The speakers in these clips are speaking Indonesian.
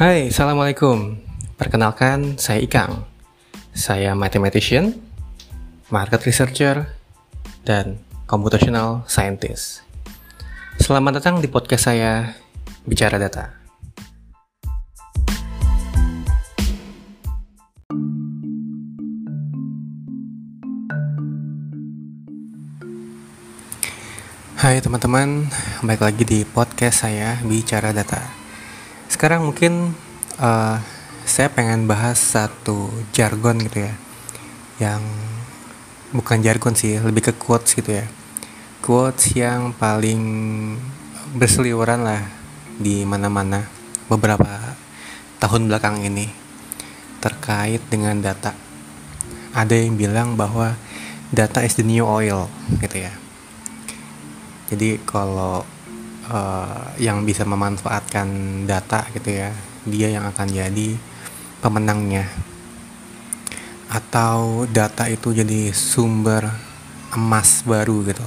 Hai, Assalamualaikum. Perkenalkan, saya Ikang. Saya mathematician, market researcher, dan computational scientist. Selamat datang di podcast saya, Bicara Data. Hai teman-teman, balik lagi di podcast saya, Bicara Data. Sekarang mungkin uh, saya pengen bahas satu jargon gitu ya, yang bukan jargon sih, lebih ke quotes gitu ya. Quotes yang paling berseliweran lah di mana-mana beberapa tahun belakang ini terkait dengan data. Ada yang bilang bahwa data is the new oil gitu ya. Jadi kalau uh, yang bisa memanfaatkan data gitu ya. Dia yang akan jadi pemenangnya. Atau data itu jadi sumber emas baru gitu.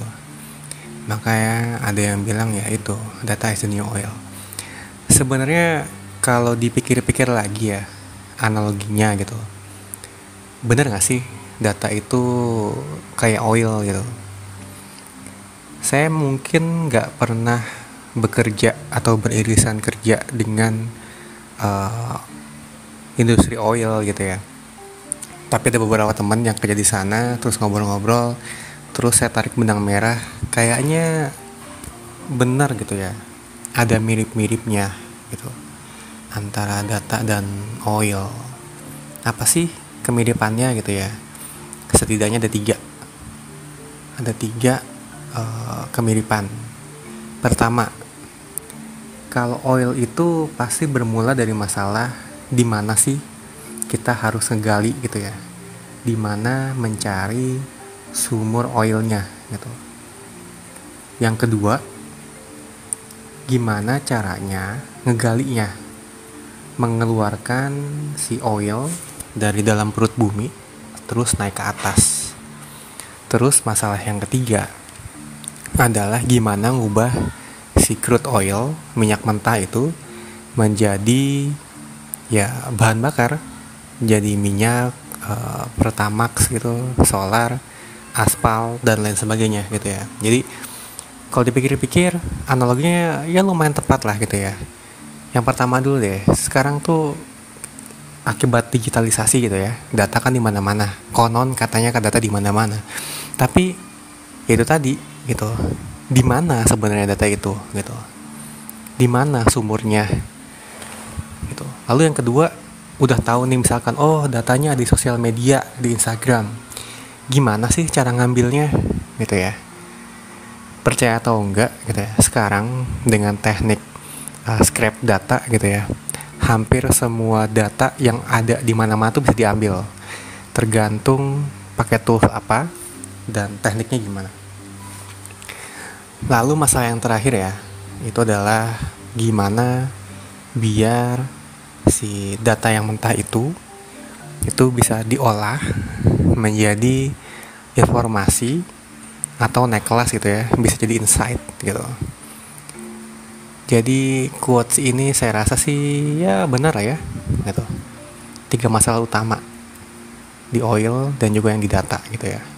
Makanya ada yang bilang ya itu data is the new oil. Sebenarnya kalau dipikir-pikir lagi ya analoginya gitu bener gak sih data itu kayak oil gitu? Saya mungkin nggak pernah bekerja atau beririsan kerja dengan uh, industri oil gitu ya. Tapi ada beberapa teman yang kerja di sana terus ngobrol-ngobrol terus saya tarik benang merah kayaknya benar gitu ya. Ada mirip-miripnya gitu antara data dan oil. Apa sih kemiripannya gitu ya? Setidaknya ada tiga. Ada tiga uh, kemiripan. Pertama kalau oil itu pasti bermula dari masalah di mana sih kita harus ngegali gitu ya. Di mana mencari sumur oilnya gitu. Yang kedua gimana caranya ngegalinya? Mengeluarkan si oil dari dalam perut bumi terus naik ke atas. Terus masalah yang ketiga adalah gimana ngubah si crude oil minyak mentah itu menjadi ya bahan bakar. Jadi minyak uh, pertamax gitu solar aspal dan lain sebagainya gitu ya. Jadi kalau dipikir-pikir analoginya ya lumayan tepat lah gitu ya. Yang pertama dulu deh sekarang tuh akibat digitalisasi gitu ya data kan di mana-mana. Konon katanya kan data di mana-mana. Tapi ya itu tadi gitu di mana sebenarnya data itu gitu. Di mana sumurnya gitu. Lalu yang kedua udah tahu nih misalkan oh datanya di sosial media di Instagram. Gimana sih cara ngambilnya gitu ya? Percaya atau enggak gitu ya? Sekarang dengan teknik uh, scrap data gitu ya hampir semua data yang ada di mana-mana tuh bisa diambil. Tergantung pakai tools apa dan tekniknya gimana Lalu masalah yang terakhir ya, itu adalah gimana biar si data yang mentah itu itu bisa diolah menjadi informasi atau naik kelas gitu ya, bisa jadi insight gitu. Jadi quotes ini saya rasa sih ya benar ya, gitu. Tiga masalah utama di oil dan juga yang di data gitu ya.